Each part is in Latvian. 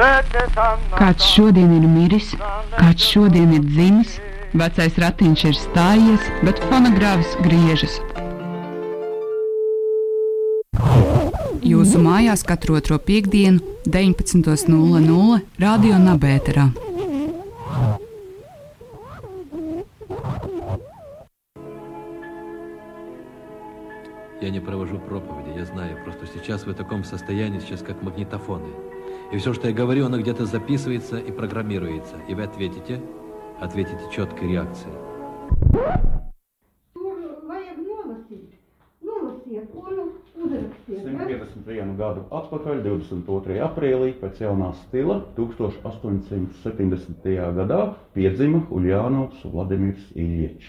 Kāds šodien ir miris, kāds šodien ir dzimis, vecais ratiņš ir stājies, bet fonogrāfs griežas. Jūsu mājās katru otro piekdienu, 19.00 Radio Nabērā. Я не провожу проповеди, я знаю. Просто сейчас вы в таком состоянии, сейчас как магнитофоны. И все, что я говорю, оно где-то записывается и программируется. И вы ответите, ответите четкой реакцией. Tur vajag nolasīt. Nolasiet, un uzrakstiet. ja? 151 gadu atpakaļ, 22. aprīlī, pēc jaunā stila, 1870. gadā piedzima Uljānovs Vladimirs Iļiečs,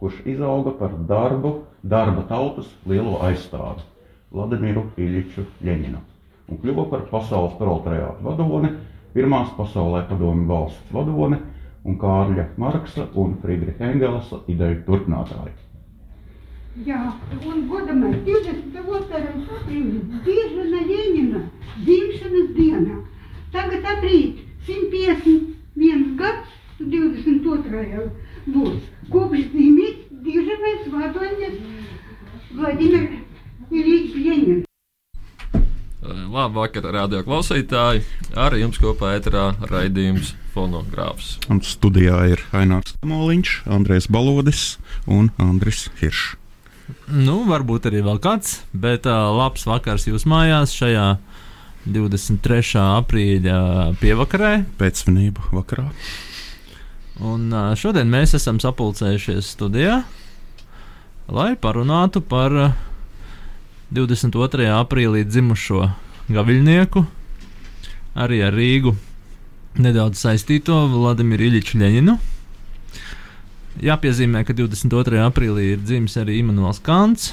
kurš izauga par darbu, darba tautas lielo aizstāvi Vladimiru Iļiču Ļeņinu un kļuva par pasaules proletariātu vadoni, pirmās pasaulē padomju valsts vadoni un Kārļa Marksa un Friedricha Engelsa ideju turpinātāji. Jā, un godamais 22. aprīlis Dižana Ļeņina dzimšanas dienā. Tagad aprīt 151 gads, 22. būs. Kopš dzīvības Dižanais vadoņas Vladimir Ilīčs Ļeņins. Labvakar, radio klausītāji! Ar jums kopā ēterā raidījums fonogrāfs. Un studijā ir Ainārs Moliņš, Andrēs Balodis un Andris Hiršs. Nu, varbūt arī vēl kāds, bet uh, labs vakars jūs mājās šajā 23. aprīļa pievakarē. Pēcsvinību vakarā. Un uh, šodien mēs esam sapulcējušies studijā, lai parunātu par uh, 22. aprīlī dzimušo gaviļnieku, arī ar Rīgu nedaudz saistīto Vladimiru Iļiču Ļeņinu. Jāpiezīmē, ka 22. aprīlī ir dzimis arī Imants Kants,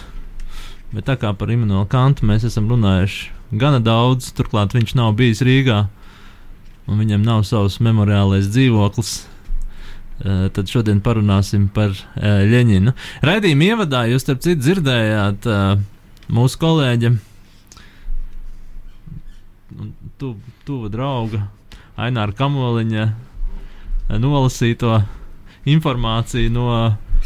bet tā kā par Imants Kantu mēs esam runājuši gana daudz, turklāt viņš nav bijis Rīgā un viņam nav savs memoriālais dzīvoklis. Uh, tad šodien parunāsim par Ļeņinu. Raidījuma ievadā jūs, starp citu, dzirdējāt uh, mūsu kolēģa, nu, tu, tuva drauga Aināra Kamoliņa eh, nolasīto informāciju no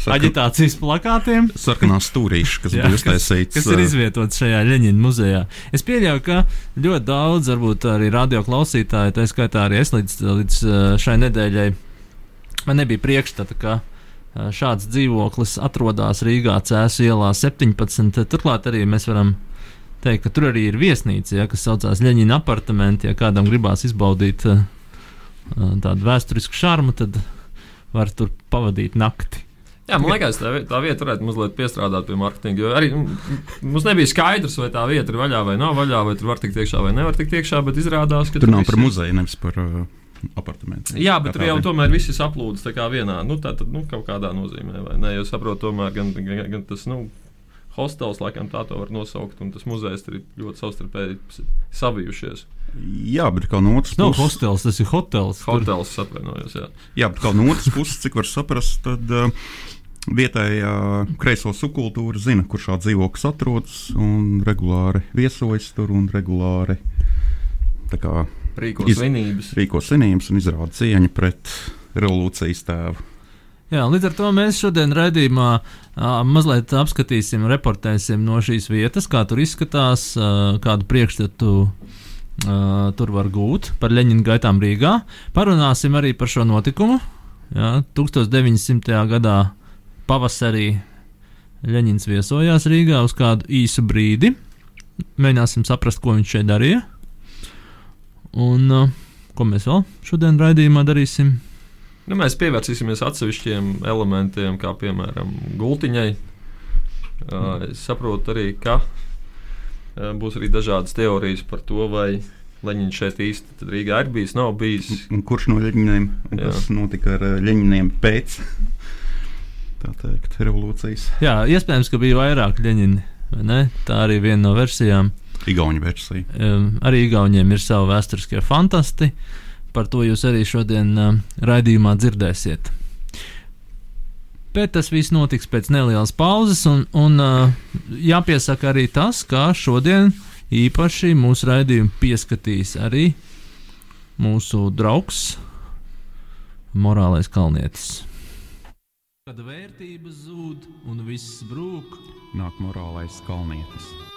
Sarka- aģitācijas plakātiem. Sarkanās stūrīšas, kas Jā, bija uztaisīts. kas ir izvietots šajā Leņķina muzejā. Es pieļauju, ka ļoti daudz, varbūt arī radio klausītāji, tā skaitā arī es līdz, līdz eh, šai nedēļai, man nebija priekšstata, ka eh, šāds dzīvoklis atrodas Rīgā Cēsu ielā 17. Turklāt arī mēs varam teikt, ka tur arī ir viesnīca, ja, kas saucās Leņķina apartamenti. Ja kādam gribās izbaudīt eh, tādu vēsturisku šarmu, tad var tur pavadīt nakti. Jā, man liekas, tā, tā vieta varētu mazliet piestrādāt pie mārketinga. Jo arī mums nebija skaidrs, vai tā vieta ir vaļā vai nav vaļā, vai tur var tikt iekšā vai nevar tikt iekšā, bet izrādās, ka Tur nav visi- par muzeju, nevis par uh, apartamentiem. Jā, bet tur jau tomēr viss kā vienā, nu, tā tad, nu, kaut kādā nozīmē, vai ne? Jo saprotu, tomēr gan, gan, gan tas, nu, hostels, laikam tā to var nosaukt, un tas muzejs tur ir ļoti savstarpēji savijušies. Jā, bet kā no otras Nav puses, hostels, tas ir hotels. Tur- Hotels atvainojos, jā. jā, bet kā no otras puses, cik var saprast, tad uh, vietējā kreiso subkultūra zina, kur šāds dzīvoklis atrodas, un regulāri viesojas tur un regulāri tā kā, Rīkos Iz- svinības. rīko svinības un izrāda cieņu pret revolūcijas tēvu. Jā, līdz ar to mēs šodien raidījumā ā, mazliet apskatīsim, reportēsim no šīs vietas, kā tur izskatās, ā, kādu priekšstatu ā, tur var gūt par Leņķinu gaitām Rīgā. Parunāsim arī par šo notikumu. Jā, 1900. gadā pavasarī Leņķins viesojās Rīgā uz kādu īsu brīdi. Mēģināsim saprast, ko viņš šeit darīja. Un ā, ko mēs vēl šodien raidījumā darīsim? Nu, mēs pievērsīsimies atsevišķiem elementiem, kā piemēram gultiņai. Uh, es saprotu arī, ka uh, būs arī dažādas teorijas par to, vai Leņķins šeit īsti tad Rīgā ir bijis, nav bijis. Un kurš no Jā. kas notika ar uh, ļeņiem pēc tā teikt, revolūcijas? Jā, iespējams, ka bija vairāk ļeņini. vai ne? Tā arī viena no versijām. Igauņu versija. Um, arī Igauniem ir savi vēsturiskie fantasti. Par to jūs arī šodien uh, raidījumā dzirdēsiet. Bet tas viss notiks pēc nelielas pauzes, un, un uh, jāpiesaka arī tas, ka šodien īpaši mūsu raidījumu pieskatīs arī mūsu draugs, morālais kalnietis. Kad vērtības zūd un viss brūk, Nāk morālais kalnietis.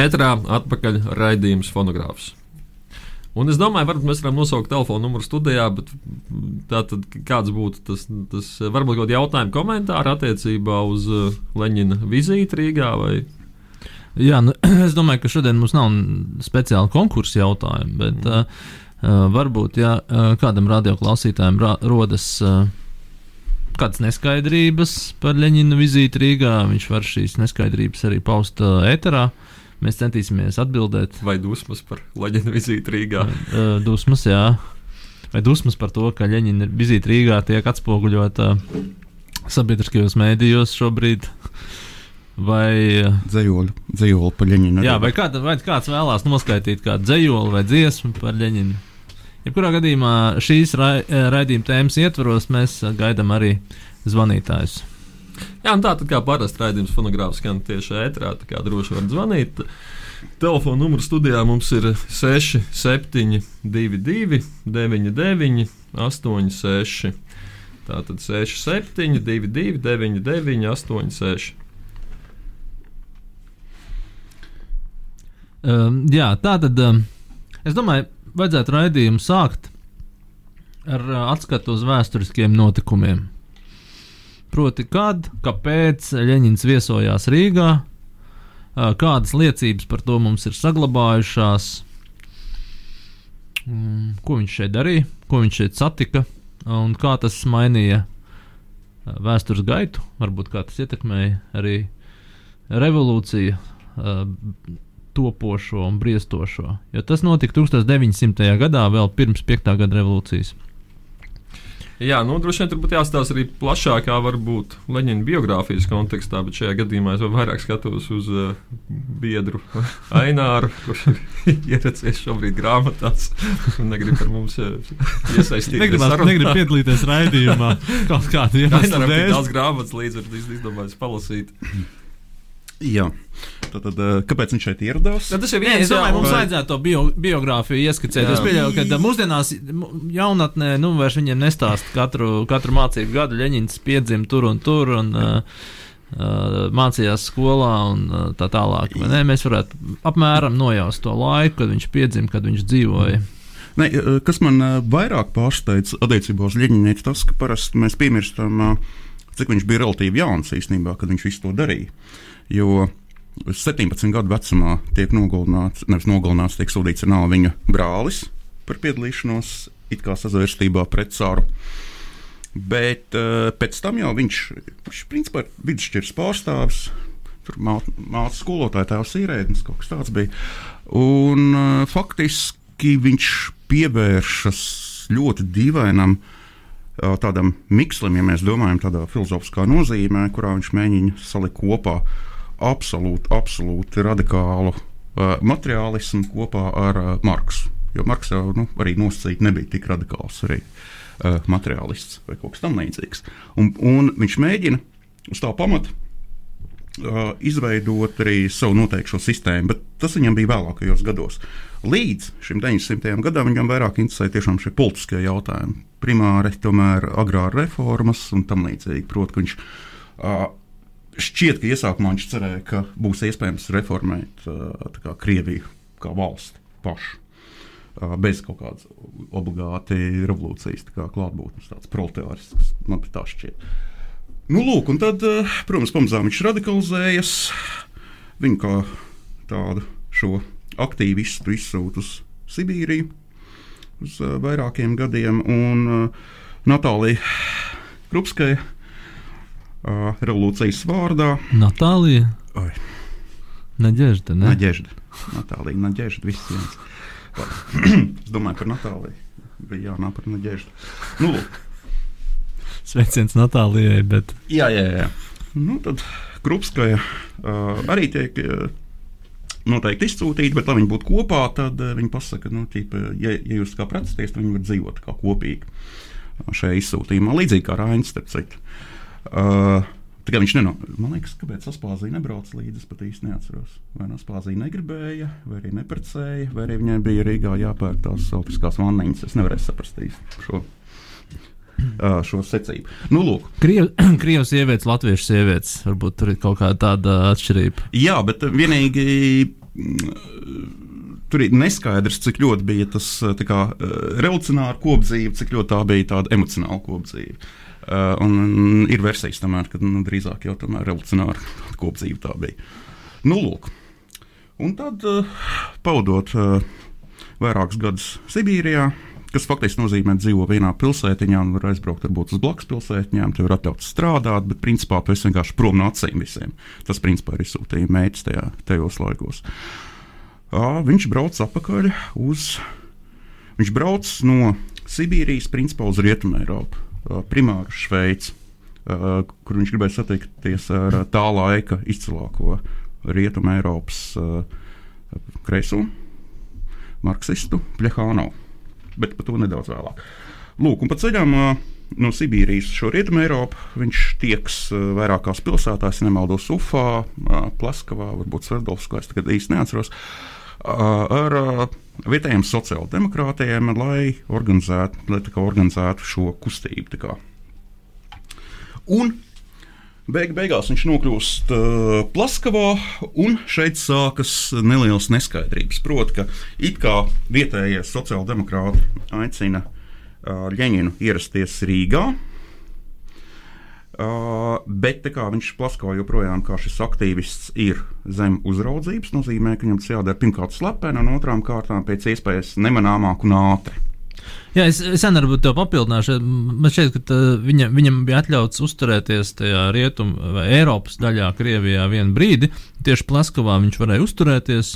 Ētrā atpakaļ raidījums fonogrāfs. Un es domāju, varbūt mēs varam nosaukt telefonu numuru studijā, bet tātad kāds būtu tas, tas varbūt kaut kādi jautājumi, komentāri attiecībā uz uh, Leņķina vizīti Rīgā vai Jā, nu, es domāju, ka šodien mums nav speciāla konkursa jautājuma, bet uh, uh, varbūt, ja uh, kādam radioklausītājam ra rodas uh, kādas neskaidrības par Leņķina vizīti Rīgā, viņš var šīs neskaidrības arī paust uh, ēterā. Mēs centīsimies atbildēt. vai dusmas par Leņķina vizīti Rīgā. Dusmas, jā. Vai dusmas par to, ka Leņķina vizīte Rīgā tiek atspoguļota sabiedriskajos mēdījos šobrīd? Vai, Dzējoļu, dzējoļu pa Ļeņinu. jā, vai, kāda, vai kāds vēlās noskaidrot kādu dzējoli vai dziesmu par Leņķinu? Jebkurā gadījumā šīs rai, raidījuma tēmas ietvaros mēs gaidām arī zvanītājus. Jā, tā tad kā parasti raidījums fonogrāfs skan tieši ētrā, tā kā droši var zvanīt. Telefona numurs studijā mums ir 6, 7, 2, 2, 9, 9, 8, 6. Tātad 6, 7, 2, 2, 9, 9, 8, 6. Um, jā, tā tad um, es domāju, vajadzētu raidījumu sākt ar uh, atskatu uz vēsturiskiem notikumiem. Proti, kad, kāpēc Leņķins viesojās Rīgā, kādas liecības par to mums ir saglabājušās, mm, ko viņš šeit darīja, ko viņš šeit satika un kā tas mainīja vēstures gaitu, varbūt kā tas ietekmēja arī revolūciju. Topošo un briestošo. Jo tas notika 1900. gadā, vēl pirms 5. gada revolūcijas. Jā, nu, droši vien tur būtu jāstāsta arī plašākā, varbūt Leņķina biogrāfijas kontekstā, bet šajā gadījumā es vēl vairāk skatos uz uh, biedru Aināru, kurš ir ieracies šobrīd grāmatās un negrib ar mums uh, iesaistīties. Negribas, negrib piedalīties raidījumā. Kaut kāda Aināram iemesla tik dēļ. daudz grāmatas līdz ar to izdomājis palasīt. Jā, tad, tad eh, kāpēc viņš šeit ieradās? Ja, tas ir Nē, viens, es domāju, mums un- vajadzētu to bio, biogrāfiju ieskicēt. Jā. Es pieļauju, ka uh, mūsdienās jaunatnē nu, vairs viņiem nestāst katru, katru mācību gadu. Leņķins piedzima tur un tur. Un, uh, mācījās skolā un uh, tā tālāk. Ne, mēs varētu apmēram nojaust to laiku, kad viņš piedzima, kad viņš dzīvoja. Ne, eh, kas man eh, vairāk pārsteidz attiecībā uz Ļeņinu, ir tas, ka parasti mēs piemirstam, eh, cik viņš bija relatīvi jauns īstenībā, kad viņš visu to darīja. Jo 17 gadu vecumā tiek nogalināts, nevis nogalināts, tiek sūdīts ar nāvi viņa brālis par piedalīšanos it kā sazvērstībā pret cāru. Bet uh, pēc tam jau viņš, viņš principā ir vidusšķiras pārstāvis. Tur mācīja skolotāja tēvs īrēdnis, kaut kas tāds bija. Un uh, faktiski viņš pievēršas ļoti dīvainam uh, tādam mikslim, ja mēs domājam tādā filozofiskā nozīmē, kurā viņš mēģina salikt kopā absolūti, absolūti radikālu uh, materiālismu kopā ar uh, Marksu. Jo Marks jau nu, arī nosacīti nebija tik radikāls arī uh, materiālists vai kaut kas tamlīdzīgs. Un, un viņš mēģina uz tā pamata uh, izveidot arī savu noteikto sistēmu, bet tas viņam bija vēlākajos gados. Līdz šim 900. gadam viņam vairāk interesēja šie politiskie jautājumi. Primāri tomēr agrāra reformas un tam līdzīgi. Protams, viņš uh, šķiet, ka iesākumā viņš cerēja, ka būs iespējams reformēt kā Krieviju kā valsti pašu. Bez kaut kādas obligāti revolūcijas kā klātbūtnes, tāds proletārisks, man tā šķiet. Nu, lūk, un tad, protams, pamazām viņš radikalizējas. Viņu kā tādu šo aktīvistu izsūta uz Sibīriju uz vairākiem gadiem, un Natālija Krupskaja uh, revolūcijas vārdā. Natālija. Oi, Naģežda, ne? Naģežda. Natālija, Naģežda, viss viens. es domāju par Natāliju. Bija jānāk par Naģeždu. Nu, lūk. Sveiciens Natālijai. Bet... Jā, jā, jā. Nu, tad Krupskaja uh, arī tiek uh, noteikti izsūtīta, bet, lai viņi būtu kopā, tad uh, viņi pasaka, nu, tīpa, ja, ja jūs kā precēties, tad viņi var dzīvot kā kopīgi šajā izsūtījumā, līdzīgi kā Rainis, starp citu. Uh, Tā kā viņš nenāk, man liekas, kāpēc Aspāzija nebrauca līdzi, es pat īsti neatceros. Vai no Aspāzija negribēja, vai arī neprecēja, vai arī viņai bija Rīgā jāpērk tās celtiskās vanniņas. Es nevarēju saprast īsti šo. Uh, šo secību. Nu, lūk. Kriev, Krievijas sievietes, latviešu sievietes. Varbūt tur ir kaut kāda tāda atšķirība. Jā, bet vienīgi tur ir neskaidrs, cik ļoti bija tas kā, revolucionāra kopdzīve, cik ļoti tā bija tāda emocionāla kopdzīve. Uh, un ir versijas, tomēr, ka nu, drīzāk jau tomēr revolucionāra kopdzīve tā bija. Nu, lūk. Un tad, uh, pavadot uh, vairākus gadus Sibīrijā, kas faktiski nozīmē, dzīvo vienā pilsētiņā un var aizbraukt varbūt uz blakus pilsētiņām, tev ir atļauts strādāt, bet principā tu esi vienkārši prom no acīm visiem. Tas principā ir izsūtījuma mērķis tajos laikos. À, viņš brauc atpakaļ uz. Viņš brauc no Sibīrijas principā uz Rietumu Eiropu, primāri Šveici, kur viņš gribēja satikties ar tā laika izcilāko Rietumu Eiropas kreiso marksistu Plehānovu bet par to nedaudz vēlāk. Lūk, un pa ceļam no Sibīrijas šo rietumu Eiropu viņš tieks vairākās pilsētās, ja nemaldos, Ufā, Plaskavā, varbūt Sverdlovskā, es tagad īsti neatceros, ar vietējiem sociāldemokrātiem, lai organizētu, lai organizētu šo kustību. Un Beig beigās viņš nokļūst uh, Plaskavā, un šeit sākas nelielas neskaidrības. Proti, ka it kā vietējie sociāldemokrāti aicina uh, Ļeņinu ierasties Rīgā, uh, bet kā viņš Plaskavā joprojām kā šis aktīvists ir zem uzraudzības, nozīmē, ka viņam tas jādara pirmkārt slepeni, un otrām kārtām pēc iespējas nemanāmāk un ātri. Jā, es, es arī varbūt te papildināšu. Man šķiet, ka tā, viņa, viņam bija atļauts uzturēties tajā rietumu vai Eiropas daļā, Krievijā, vienu brīdi. Tieši Plaskavā viņš varēja uzturēties,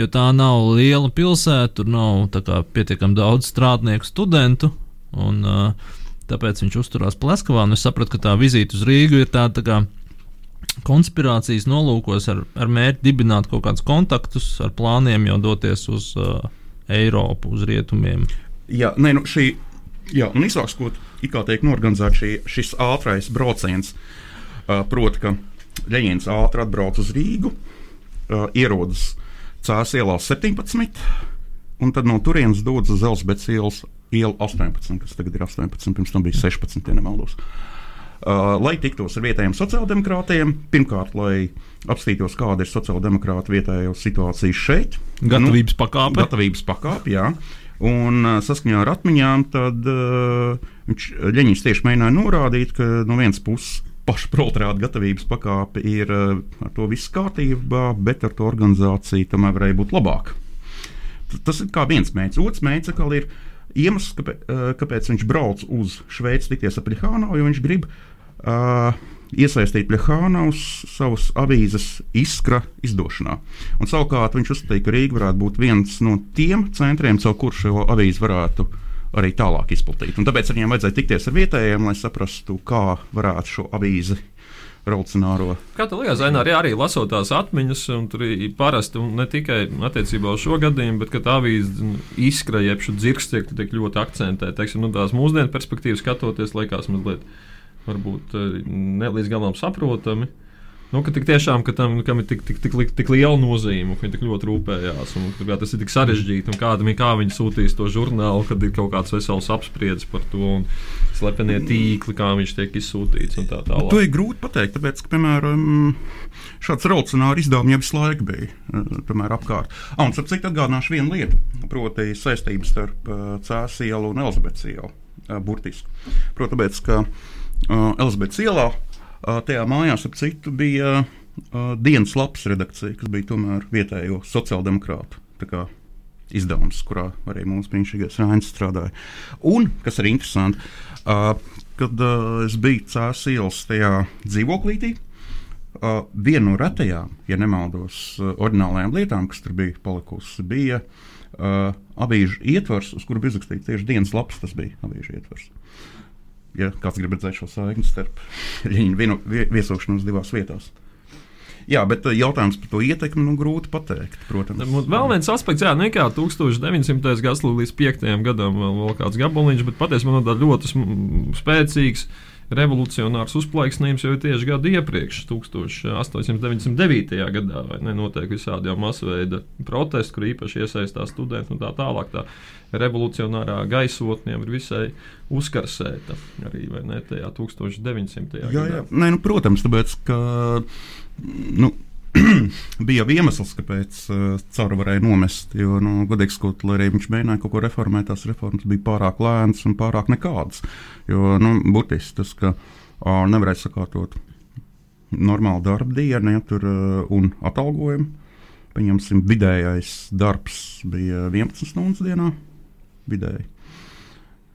jo tā nav liela pilsēta, tur nav kā, pietiekami daudz strādnieku, studentu. Un, uh, tāpēc viņš uzturās Plaskavā. Es sapratu, ka tā vizīte uz Rīgu ir tāda tā kā konspirācijas nolūkos ar, ar mērķi dibināt kaut kādus kontaktus, ar plāniem jau doties uz uh, Eiropu, uz rietumiem. Jā, nē, nu šī, jā, un izsākot, kā teikt, norganizēt šī, šis ātrais brauciens, uh, proti, ka Leņķins ātri atbrauc uz Rīgu, uh, ierodas Cēlā ielā 17, un tad no turienes dodas uz Zelzbetes ielas ielu 18, kas tagad ir 18, pirms tam bija 16, ja nemaldos. Uh, lai tiktos ar vietējiem sociāldemokrātiem, pirmkārt, lai apstītos, kāda ir sociāldemokrāta vietējā situācija šeit. Gatavības nu, pakāpe. Gatavības pakāpe, jā. Un saskaņā ar atmiņām, tad uh, viņš Ļeņķis tieši mēģināja norādīt, ka no vienas puses paša proletariāta gatavības pakāpe ir uh, ar to viss kārtībā, bet ar to organizāciju tomēr varēja būt labāk. Tas ir kā viens mērķis. Otrs mērķis atkal ir iemesls, kāpēc, uh, kāpēc viņš brauc uz Šveici tikties ar Plihānu, jo viņš grib uh, iesaistīt Plehānaus savas avīzes izskra izdošanā. Un savukārt viņš uzskatīja, ka Rīga varētu būt viens no tiem centriem, caur kur šo avīzi varētu arī tālāk izplatīt. Un tāpēc viņiem vajadzēja tikties ar vietējiem, lai saprastu, kā varētu šo avīzi revolucionāro. Tev liekas, Zainā, arī, arī lasot tās atmiņas, un tur ir parasti ne tikai attiecībā uz šo gadījumu, bet tā avīze izskrēja, jeb šo dzirksts tiek, tiek ļoti akcentēta. Teiksim, nu, tās mūsdienu perspektīvas skatoties, liekas mazliet varbūt eh, ne līdz galam saprotami. Nu, ka tik tiešām, ka tam ir tik, tik, tik, tik liela nozīme, ka viņi tik ļoti rūpējās. Un, kā, tas ir tik sarežģīti, ir kā viņi sūtīs to žurnālu, kad ir kaut kāds vesels apspriedzes par to, un slepenie tīkli, kā viņš tiek izsūtīts. Tā tālāk. To ir grūti pateikt, tāpēc, ka, piemēram, šāds revolucionārs izdevums jau visu laiku bija eh, tomēr, apkārt. Ah, un, cik atgādināšu vienu lietu, proti, saistības starp uh, Cēlā ielu un Elizabetes ielu. Uh, burtiski. Protams, ka uh, Elizabetes ielā uh, tajā mājās, ap citu, bija dienas lapas redakcija, kas bija tomēr vietējo sociāldemokrātu izdevums, kurā arī mūsu brīnišķīgais Rainis strādāja. Un, kas ir interesanti, uh, kad uh, es biju Cēlā ielas tajā dzīvoklītī, uh, viena no retajām, ja nemaldos, uh, oriģinālajām lietām, kas tur bija palikusi, bija uh, avīžu ietvers, uz kuru bija izrakstīts tieši dienas lapas. Tas bija avīžu ietvers. Ja kāds grib redzēt šo saikni starp Ļeņina viesošanos divās vietās. Jā, bet uh, jautājums par to ietekmi nu, grūti pateikt. Protams, vēl viens aspekts, jā, nekā 1900. gads līdz 5. gadam vēl, kāds gabaliņš, bet patiesībā no tā ļoti spēcīgs revolucionārs uzplaiksnījums jau ir tieši gadu iepriekš, 1899. gadā, vai ne? Notiek visādi jau masveida protesti, kur īpaši iesaistās studenti un tā tālāk. Tā revolucionārā gaisotne jau ir visai uzkarsēta arī, vai ne, tajā 1900. Jā, gadā. jā. Nē, nu, protams, tāpēc, ka nu, bija jau iemesls, kāpēc uh, Cāra varēja nomest. Jo, nu, godīgi sakot, lai arī viņš mēģināja kaut ko reformēt, tās reformas bija pārāk lēnas un pārāk nekādas. Jo, nu, burtiski tas, ka uh, nevarēja sakārtot normālu darba dienu, ja tur uh, un atalgojumu. Pieņemsim, vidējais darbs bija 11 stundas dienā. Vidēji.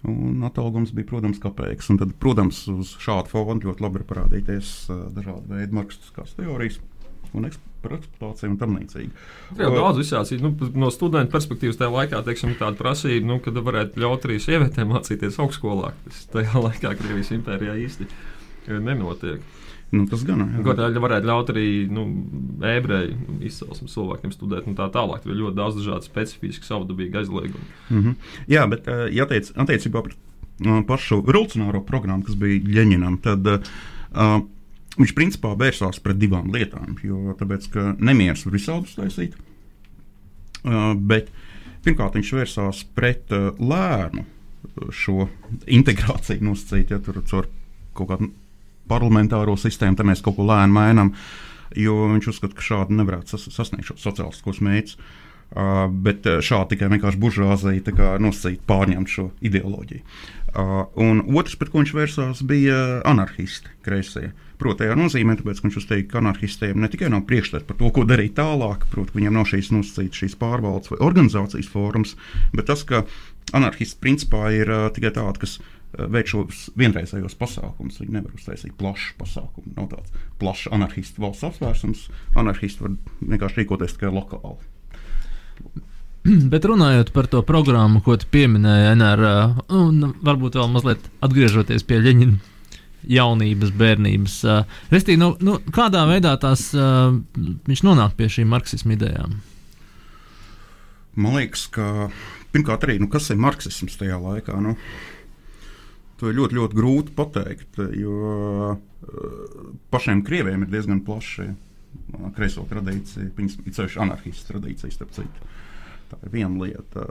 Un atalgojums bija, protams. Un tad, protams, uz šādu fonu ļoti labi var parādīties uh, dažādi veidi marksistiskās teorijas un par eksploatāciju un tam līdzīgi. Jau daudz visādi, nu, no studenta perspektīvas tajā laikā, teiksim, tāda prasība, nu, kad varētu ļaut arī sievietēm mācīties augstskolā. Tas tajā laikā Krievijas impērijā īsti nenotiek. Nu, tas gan ir. Arī varētu ļaut arī nu, ebreju izcelsmes cilvēkiem studēt, un tā tālāk. Tur ir ļoti daudz dažādu specifisku, savdabīgu aizliegumu. Mm -hmm. Jā, bet uh, ja teic, attiecībā par uh, pašu revolucionāro programmu, kas bija Ļeņinam, tad uh, viņš principā vērsās pret divām lietām. Jo tāpēc, nemieris var visādi uztaisīt. Uh, bet pirmkārt, viņš vērsās pret uh, lēnu uh, šo integrāciju nosacīt, ja tur caur kaut kādu parlamentāro sistēmu, tad mēs kaut ko lēni mainām. Jo viņš uzskata, ka šādi nevarētu sas sasniegt šos sociālistiskos mērķus. Uh, bet uh, šādi tikai vienkārši buržuāzija nosacīt, pārņemt šo ideoloģiju. Uh, un otrs, pret ko viņš vērsās, bija anarchisti, kreisie. Proti, tajā nozīmē, tāpēc, ka viņš uzteica, ka anarchistiem ne tikai nav priekšstats par to, ko darīt tālāk, proti, viņiem nav šīs nosacītas šīs pārvaldes vai organizācijas formas, bet tas, ka anarchists principā ir uh, tikai tāds, kas uh, veic šos vienreizējos pasākumus. Viņi nevar uztaisīt plašu pasākumu. Nav tāds plašs anarchistu valsts apsvērsums. Anarchisti var vienkārši rīkoties tikai lokāli. Bet runājot par to programmu, ko tu pieminēji, NRA, un varbūt vēl mazliet atgriežoties pie Leņķina jaunības, bērnības. Uh, Restīvi, nu, nu, kādā veidā tās, uh, viņš nonāk pie šīm marksismu idejām? Man liekas, ka pirmkārt arī, nu, kas ir marksisms tajā laikā? Nu, to ir ļoti, ļoti grūti pateikt, jo uh, pašiem krieviem ir diezgan plaši uh, kreiso tradīcija, ceļš anarchistu tradīcijas, starp citu. Tā ir viena lieta.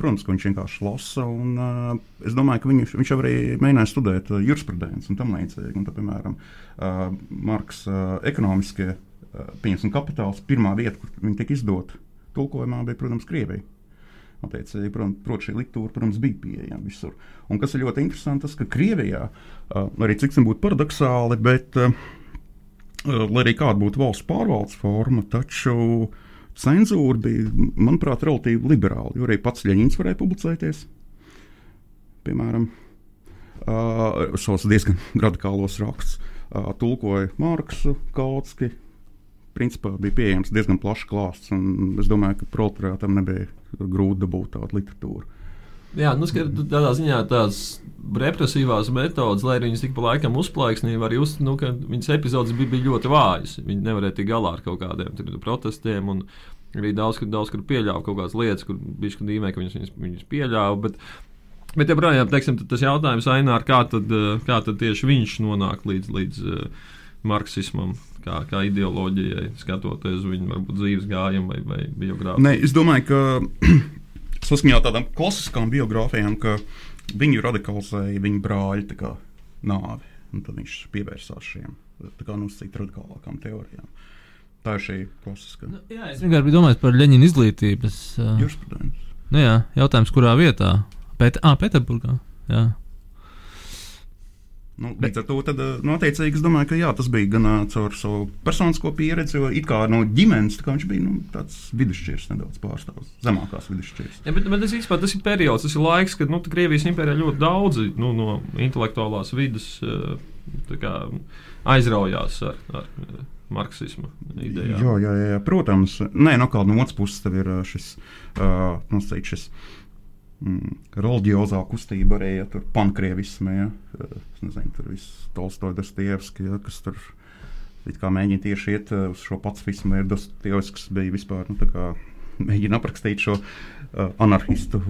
Protams, ka viņš vienkārši lasa. Un, uh, es domāju, ka viņš, viņš arī mēģināja studēt jurisprudenci un tam līdzīgi. Un, tad, piemēram, uh, Marks uh, ekonomiskie uh, pieņemsim kapitāls, pirmā vieta, kur viņi tika izdota tulkojumā, bija, protams, Krievija. Attiecīgi, protams, prot, šī literatūra, protams, bija pieejama visur. Un kas ir ļoti interesanti, tas, ka Krievijā, uh, arī cik tas būtu paradoxāli, bet, uh, lai arī kāda būtu valsts pārvaldes forma, taču cenzūra bija, manuprāt, relatīvi liberāla. Jo arī pats Ļeņņņins varēja publicēties. Piemēram, uh, savus diezgan radikālos rakstus. Uh, tulkoja Marksu, Kautski. Principā bija pieejams diezgan plašs klāsts, un es domāju, ka proletariātam nebija grūti dabūt tādu literatūru. Jā, nu, skat, tādā ziņā tās represīvās metodas, lai arī viņas tik pa laikam uzplaiksnīja, var just, nu, ka viņas epizodes bija, bija ļoti vājas. Viņi nevarēja tikt galā ar kaut kādiem tur, protestiem. Un, arī daudz, kur, daudz, kur pieļāva kaut kādas lietas, kur bija šķiet, ka viņas, viņas, viņas pieļāva. Bet, bet joprojām, teiksim, tas jautājums Ainār, kā tad, eh, kā tad tieši viņš nonāk līdz, līdz uh, marksismam, kā, kā ideoloģijai, skatoties uz viņu varbūt, dzīves gājumu vai, vai biogrāfiju. Nē, es domāju, ka saskaņā ar tādām klasiskām biogrāfijām, ka viņu radikalizēja viņa brāļa nāve. un Tad viņš pievērsās šiem nosacīt radikālākām teorijām. Tā ir šī klasiskā Nu, jā, es vienkārši domājis par Leņķina izglītības. Uh, jurisprudence. nu, jā, jautājums, kurā vietā? Pēt, ah, Pēterburgā. Jā. Nu, līdz ar to, tad, nu, attiecīgi, es domāju, ka jā, tas bija gan uh, caur savu personisko pieredzi, jo it kā no ģimenes kā viņš bija nu, tāds vidusšķirs, nedaudz pārstāvs, zemākās vidusšķirs. Ja, bet, bet tas, īstenībā, tas ir periods, tas ir laiks, kad nu, Krievijas impērijā ļoti daudzi nu, no intelektuālās vidas uh, tā kā, aizraujās ar, ar uh, marksismu idejām. Jā, jā, jā, protams. Nē, no kāda no otras puses tev ir uh, šis, uh, nosacīt, šis mm, reliģiozā kustība arī ja, tur pankrievismē. Ja, es nezinu, tur viss Tolstoja Dostoevski, ja, kas tur mēģina tieši iet uh, uz šo pacifismu. Ir Dostoevskis bija vispār, nu, tā kā mēģina aprakstīt šo uh, anarchistu.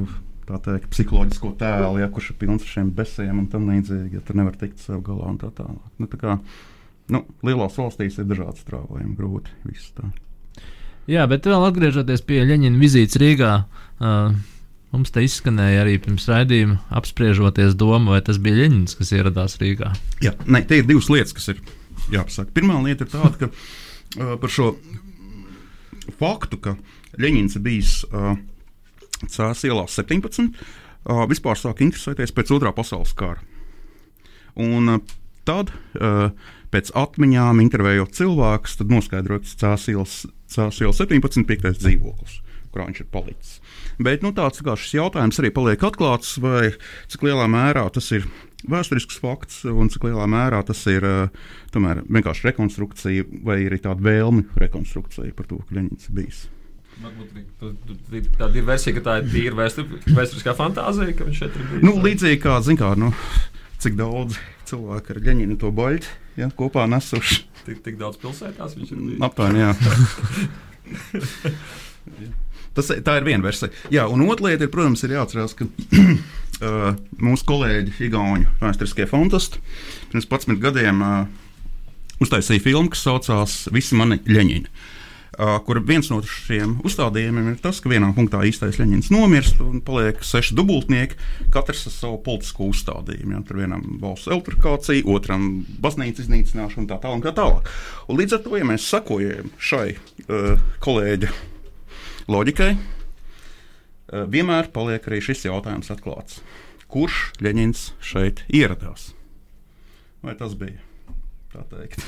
Tā teikt, psiholoģisko tēlu, ja, kurš ir pilns ar šiem besēm un tam līdzīgi, ja tur nevar tikt sev galā un tā tālāk. Nu, tā kā, nu, lielās valstīs ir dažādi strāvojumi, grūti viss tā. Jā, bet vēl atgriežoties pie Leņķina vizītes Rīgā, uh, mums te izskanēja arī pirms raidījuma apspriežoties domu, vai tas bija Leņķins, kas ieradās Rīgā. Jā, ne, te ir divas lietas, kas ir jāpasaka. Pirmā lieta ir tāda, ka uh, par šo faktu, ka Leņķins ir bijis uh, Cēlā ielā 17, uh, vispār sāk interesēties pēc otrā pasaules kara. Un uh, tad, uh, pēc atmiņām, intervējot cilvēkus, tad noskaidrots Cēlā iela 17, 5. dzīvoklis, kurā viņš ir palicis. Bet nu, tāds kā šis jautājums arī paliek atklāts, vai cik lielā mērā tas ir vēsturisks fakts, un cik lielā mērā tas ir uh, tomēr vienkārši rekonstrukcija, vai arī tāda vēlme rekonstrukcija par to, ka Leņķins ir bijis. Varbūt tāda ir versija, ka tā ir tīra vēsturiskā fantāzija, ka viņš šeit ir bijis. Nu, līdzīgi kā, kā nu, cik daudz cilvēku ar ģeņģinu to baļķi ja, kopā nesuši. Tik, tik daudz pilsētās viņš ir bijis. Aptuveni, jā. Tas, tā ir viena versija. Jā, un otra lieta, ir, protams, ir jāatcerās, ka uh, mūsu kolēģi, Igaunijas vēsturiskie fantastiski, pirms 11 gadiem uh, uztaisīja filmu, kas saucās Visi mani ļeņķini. Uh, kur viens no šiem uzstādījumiem ir tas, ka vienā punktā īstais Leņķins nomirst un paliek seši dubultnieki, katrs ar savu politisko uzstādījumu. Ja? Tur vienam valsts elektrifikācija, otram baznīcas iznīcināšana un tā tālāk. Tā. Un līdz ar to, ja mēs sakojam šai uh, kolēģa loģikai, vienmēr paliek arī šis jautājums atklāts. Kurš Leņķins šeit ieradās? Vai tas bija teikt?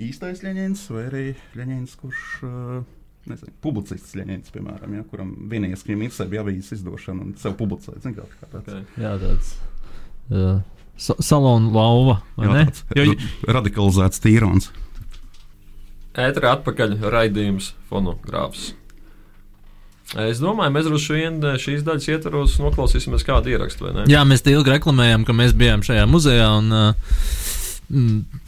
īstais Leņķins vai arī Leņķins, kurš nezinu, publicists Leņķins, piemēram, ja, kuram vienīgais, ka viņam ir sevi avīzes izdošana un sev publicēt. Zin, kā, kā tāds. Okay. Jā, tāds. Uh, sa salona lauva. Jā, tāds jo, radikalizēts tīrons. Ētrā atpakaļ raidījums fonogrāfs. Es domāju, mēs droši vien šīs daļas ietvaros noklausīsimies kādu ierakstu. Jā, mēs te ilgi reklamējam, ka mēs bijām šajā muzejā. Un, uh,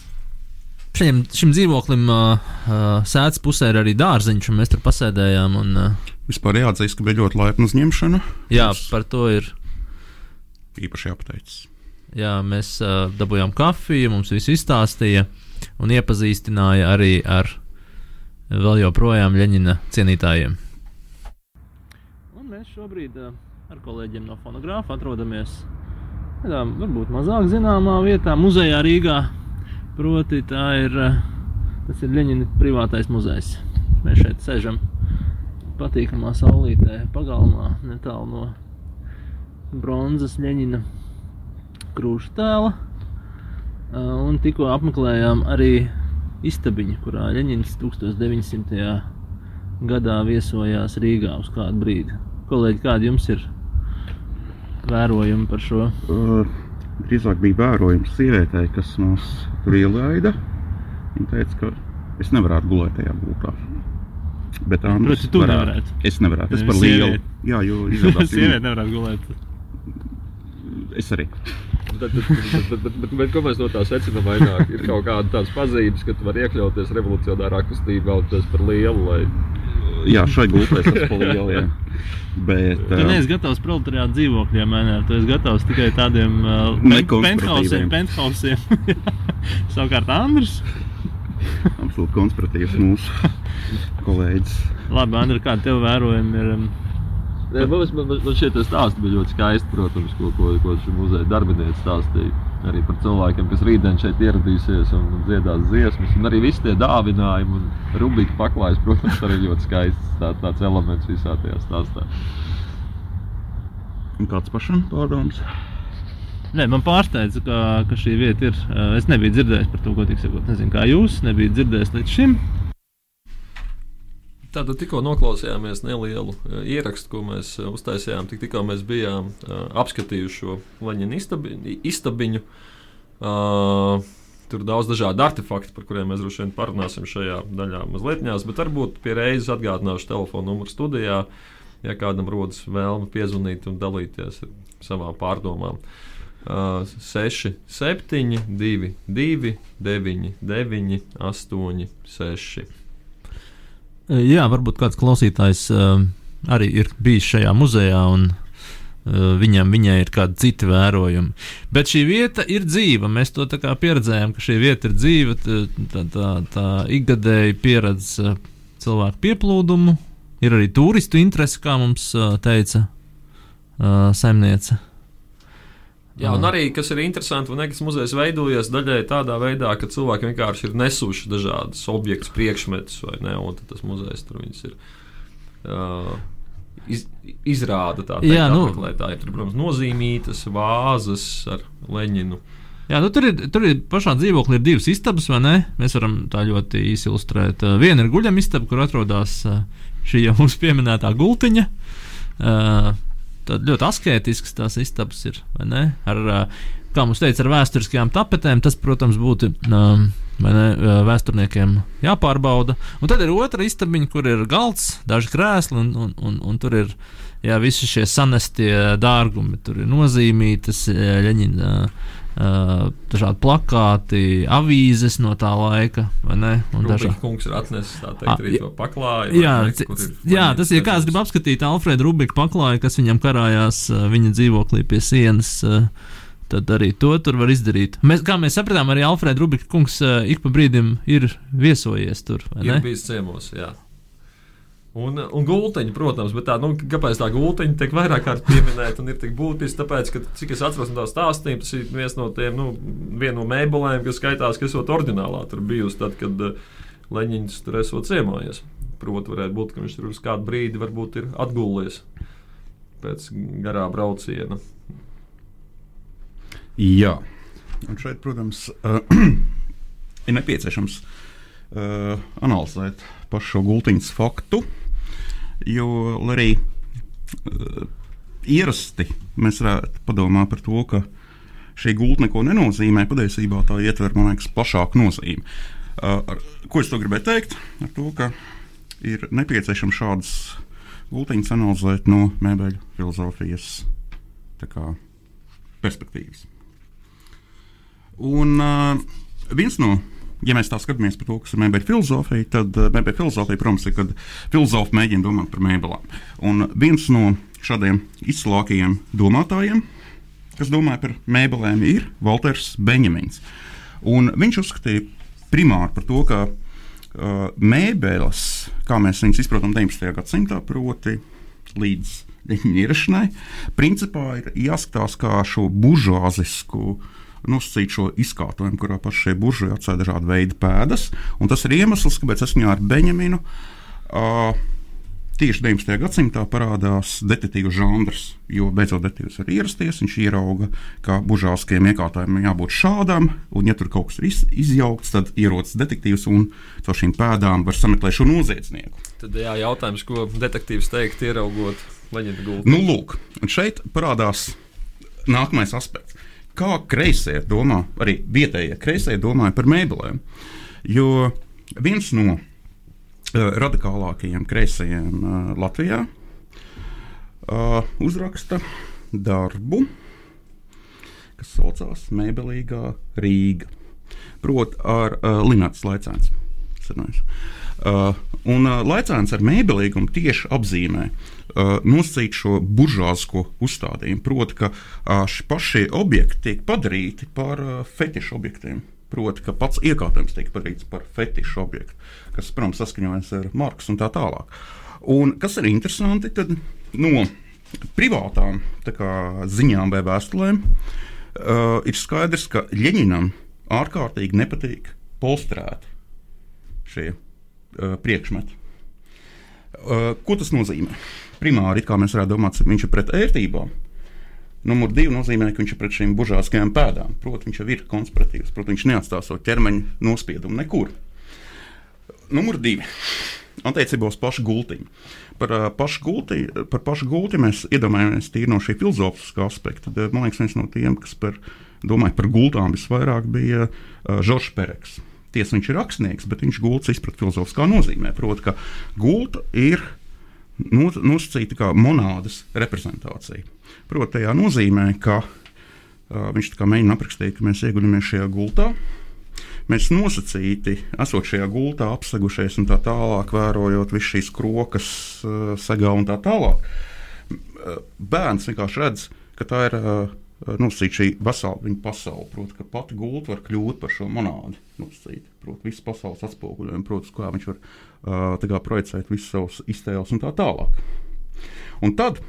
Šiem, šim dzīvoklim uh, uh, sēdz pusē ir arī dārziņš, un mēs tur pasēdējām. Un, uh, Vispār jāatzīst, ka bija ļoti laipna uzņemšana. Jā, Mums par to ir. Īpaši jāpateicas. Jā, mēs uh, dabūjām kafiju, mums viss izstāstīja un iepazīstināja arī ar vēl joprojām Ļeņina cienītājiem. Mēs šobrīd ar kolēģiem no fonogrāfa atrodamies tādā varbūt mazāk zināmā vietā, muzejā Rīgā. Proti, tā ir, tas ir Leņķina privātais muzejs. Mēs šeit sēžam patīkamā saulītē, pagalmā, netālu no bronzas Leņķina krūša tēla. Un tikko apmeklējām arī istabiņu, kurā Leņķins 1900. gadā viesojās Rīgā uz kādu brīdi. Kolēģi, kādi jums ir vērojumi par šo? Uh drīzāk bija vērojams sievietei, kas mūs tur ielaida. Viņa teica, ka es nevarētu gulēt tajā gultā. Bet tā Proti, tu varētu. nevarētu. Es nevarētu. Es par lielu. Jā, jo izrādās. Sieviete nevarētu gulēt. Es arī. Bet, bet, bet, bet, bet, ko mēs no tā secinām? Vairāk ir kaut kāda tādas pazīmes, ka tu vari iekļauties revolucionārā kustībā un tas par lielu. Lai... Jā, šai gultai tas lielu. Jā. Bet, tu uh, neesi gatavs proletariāta dzīvokļiem, ne? Tu esi gatavs tikai tādiem uh, penthausiem. penthausiem. Savukārt Andris. Absolūti konspiratīvs mūsu kolēģis. Labi, Andri, kādi tev vērojumi ir? Um, Man, man, man šie stāsti bija ļoti skaisti, protams, ko, ko, ko šī muzeja darbinieks stāstīja. Arī par cilvēkiem, kas rītdien šeit ieradīsies un, un dziedās dziesmas, un arī visi tie dāvinājumi un rubīka paklājas, protams, arī ļoti skaists tā, tāds elements visā tajā stāstā. Un kāds pašam pārdoms? Nē, man pārsteidza, ka, ka šī vieta ir. Es nebiju dzirdējis par to, ko tik sakot. Nezinu, kā jūs nebijat dzirdējis līdz šim. Tātad tikko noklausījāmies nelielu uh, ierakstu, ko mēs uh, uztaisījām. Tik, tikko mēs bijām uh, apskatījuši šo Leņķina istabi, istabiņu. Uh, tur daudz dažādu artefaktu, par kuriem mēs droši vien parunāsim šajā daļā mazliet bet varbūt pie reizes atgādināšu telefonu numuru studijā ja kādam rodas vēlme piezvanīt un dalīties ar savām pārdomām. Uh, 6, 7, 2, 2, 9, 9, 8, 6. Jā, varbūt kāds klausītājs arī ir bijis šajā muzejā un viņam viņai ir kādi citi vērojumi. Bet šī vieta ir dzīva. Mēs to pieredzējām, ka šī vieta ir dzīva. Tā, tā, tā, tā ikgadēji pieredze uh, cilvēku pieplūdumu, ir arī turistu interese, kā mums teica saimniece. Jā, un arī, kas ir interesanti, un Ekas muzejs veidojies daļai tādā veidā, ka cilvēki vienkārši ir nesuši dažādas objektus, priekšmetus, vai ne, un tas muzejs tur viņus ir. Uh, iz, izrāda tā, Jā, nu, apmeklētāji. Tur, protams, nozīmītas vāzes ar Leņinu. Jā, nu, tur, ir, tur ir pašā dzīvoklī ir divas istabas, vai ne? Mēs varam tā ļoti īsi ilustrēt. Viena ir guļama istaba, kur atrodas šī jau mums pieminētā gultiņa. Uh, tad ļoti asketisks tās istabas ir. Ar, kā mums teica, ar vēsturiskajām tapetēm, tas, protams, būtu um, ne, vēsturniekiem jāpārbauda. Un tad ir otra istabiņa, kur ir galds, daži krēsli, un, un, un, un tur ir jā, visi šie sanestie dārgumi. Tur ir nozīmītas Ļeņina Uh, dažādi plakāti, avīzes no tā laika. Dažādi kungs ir atnesis to paklāju. Jā, ne, jā tas ir kāds grib apskatīt Alfredu Rubiku paklāju, kas viņam karājās viņa dzīvoklī pie sienas. Tad arī to tur var izdarīt. Mēs, kā mēs sapratām, arī Alfrēda Rubika kungs ik pa brīdim ir viesojies tur. Ir bijis ciemos, jā. Un, un gultiņa, protams, bet tā, nu, kāpēc tā gultiņa tiek vairāk kārt pieminēta un ir tik būtiska? Tāpēc, ka, cik es atceros no tā stāstījuma, tas ir viens no tiem, nu, viena no mēbelēm, kas skaitās, kas esot oriģinālā tur bijusi, tad, kad uh, Leņņņņš tur esot ciemājies. Proti, varētu būt, ka viņš tur uz kādu brīdi varbūt ir atgullies pēc garā brauciena. Jā, un šeit, protams, uh, ir nepieciešams uh, analizēt pašu gultiņas faktu. Uh, Jo arī uh, ierasti mēs varētu padomāt par to, ka šī gulta neko nenozīmē. Patiesībā tā ietver, man liekas, plašāku nozīmi. Uh, ar, ko es to gribēju teikt? Ar to, ka ir nepieciešams šādas gultiņas analizēt no mēbeļu filozofijas kā, perspektīvas. Un uh, viens no ja mēs tā skatāmies par to, kas ir mēbeļu filozofija, tad uh, mēbeļu filozofija, protams, ir, kad filozofi mēģina domāt par mēbelēm. Un viens no šādiem izcilākajiem domātājiem, kas domāja par mēbelēm, ir Walters Benjamins. Un viņš uzskatīja primāri par to, ka uh, mēbeles, kā mēs viņus izprotam 19. gadsimtā, proti, līdz viņa ierašanai, principā ir jāskatās kā šo buržuāzisku uh, nosacīt šo izkārtojumu, kurā pašai buržai atstāja dažādu veidu pēdas. Tas ir iemesls, kāpēc es viņu ar Beņeminu. Uh, Tieši 19. gadsimtā parādās detektīvu žanrs, jo beidzot detektīvs var ierasties. Viņš ierauga, ka buržāskiem iekārtojumiem jābūt šādam, un, ja tur kaut kas ir iz, izjaukts, tad ierodas detektīvs un caur šīm pēdām var sameklēt šo noziedznieku. Tad jā, jautājums, ko detektīvs teikt, ieraugot leģendu gultu. Nu, lūk, un šeit parādās nākamais aspekts kā kreisie domā, arī vietējie kreisie domāja par mēbelēm. Jo viens no uh, radikālākajiem kreisajiem uh, Latvijā uh, uzraksta darbu, kas saucās Mēbelīgā Rīga. Proti, ar uh, Linnētas laicēns. Uh, un uh, laicēns ar mēbelīgumu tieši apzīmē uh, nosacīt šo buržāzko uzstādījumu. Proti, ka uh, šie paši objekti tiek padarīti par uh, fetišu objektiem. Proti, ka pats iekārtojums tiek padarīts par fetišu objektu, kas, protams, saskaņojas ar Marksu un tā tālāk. Un kas ir interesanti, tad no privātām kā, ziņām vai vēstulēm uh, ir skaidrs, ka Ļeņinam ārkārtīgi nepatīk polstrēti šie uh, priekšmeti. Uh, ko tas nozīmē? Primāri, mēs varētu domāt, viņš ir pret ērtībām. Numur divi nozīmē, ka viņš ir pret šīm buržāskajām pēdām. Protams, viņš jau ir konspiratīvs, protams, viņš neatstāja savu ķermeņa nospiedumu nekur. Numur divi. Attiecībā uz pašu gultiņu. Par, uh, pašu gulti, par pašu gulti mēs iedomājamies tīri no šī filozofiskā aspekta. Man liekas, viens no tiem, kas par, domāja par gultām visvairāk, bija uh, Žoržs Pereks. Tiesa, viņš ir rakstnieks, bet viņš gultas izprata filozofiskā nozīmē. Proti, ka gulta ir nos- nosacīta kā monādas reprezentācija. Proti, tajā nozīmē, ka uh, viņš mēģina aprakstīt, ka mēs ieguļamies šajā gultā. Mēs nosacīti, esot šajā gultā, apsegušies un tā tālāk, vērojot visu šīs krokas, uh, segā un tā tālāk. Uh, Bērns vienkārši redz, ka tā ir uh, nosacīta šī vesela viņa pasaule. Proti, ka pati gulta var kļūt par šo monādi. Nosacīta. Proti, visas pasaules atspoguļojumu, proti, kā viņš var kā projicēt visus savus iztēles un tā tālāk. Un tad,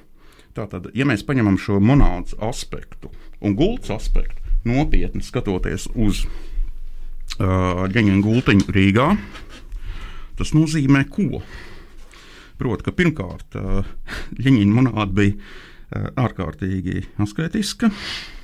tātad, ja mēs paņemam šo monētas aspektu un gultas aspektu, nopietni skatoties uz uh, ģeņģa gultiņu Rīgā, tas nozīmē ko? Proti, ka pirmkārt, uh, ģeņģa monēta bija uh, ārkārtīgi asketiska. Uh,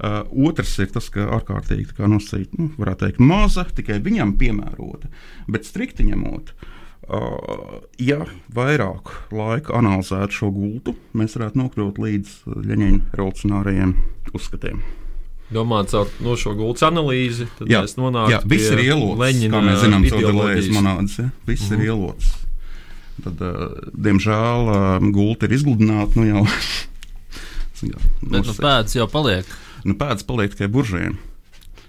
otrs ir tas, ka ārkārtīgi nosacīta, nu, varētu teikt, maza, tikai viņam piemērota. Bet strikti ņemot, uh, ja vairāk laika analizētu šo gultu, mēs varētu nokļūt līdz Leņķina revolucionārajiem uzskatiem. Domājot caur no šo gultas analīzi, tad Jā, mēs nonākam jā viss ir ielots. Leņķina kā mēs zinām, ideoloģijas. monētas. Ja? Viss mm -hmm. ir ielots. Tad, uh, diemžēl, uh, gulta ir izgludināta nu jau. Bet nu, pēdas jau paliek. Nu, pēdas paliek tikai buržiem.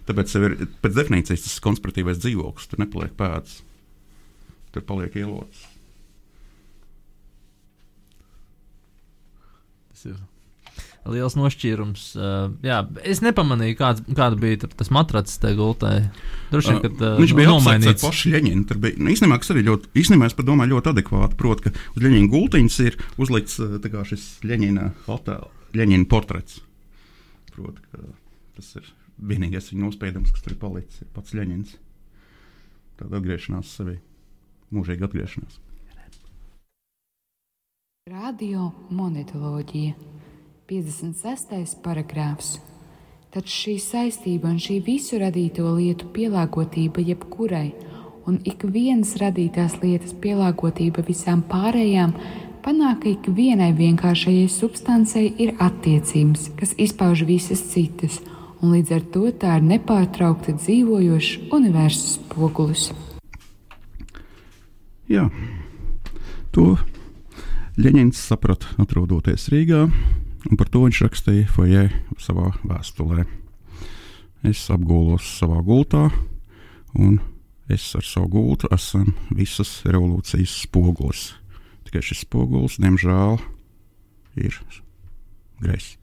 Tāpēc ir pēc definīcijas tas konspiratīvais dzīvoklis. Tur nepaliek pēdas. Tur paliek ielots. Tas ir liels nošķīrums. Uh, jā, es nepamanīju, kāds, kāda bija tas matracis tajā gultā. Droši vien, ka Uh, viņš bija nomainīts. pašu Leņķinu. Tur bija nu, īstenībā, kas arī ļoti, īstenībā es domāju, ļoti adekvāti. Proti, ka uz Leņķina gultiņas ir uzlikts tā kā šis Leņķina portrets. Proti, ka tas ir vienīgais viņa nospiedums, kas tur ir palicis, ir pats Leņķins. Tāda atgriešanās sevī, mūžīga atgriešanās. Radio monetoloģija, 56. paragrāfs. Taču šī saistība un šī visu radīto lietu pielāgotība jebkurai un ikvienas radītās lietas pielāgotība visām pārējām panāk, ka ikvienai vienkāršajai substancei ir attiecības, kas izpauž visas citas, un līdz ar to tā ir nepārtraukti dzīvojošs universa spogulis. Jā, to Leņķins saprata, atrodoties Rīgā, un par to viņš rakstīja Fojē savā vēstulē. Es apgulos savā gultā, un es ar savu gultu esmu visas revolūcijas spogulis. Tikai šis spogulis, diemžēl, ir greizs.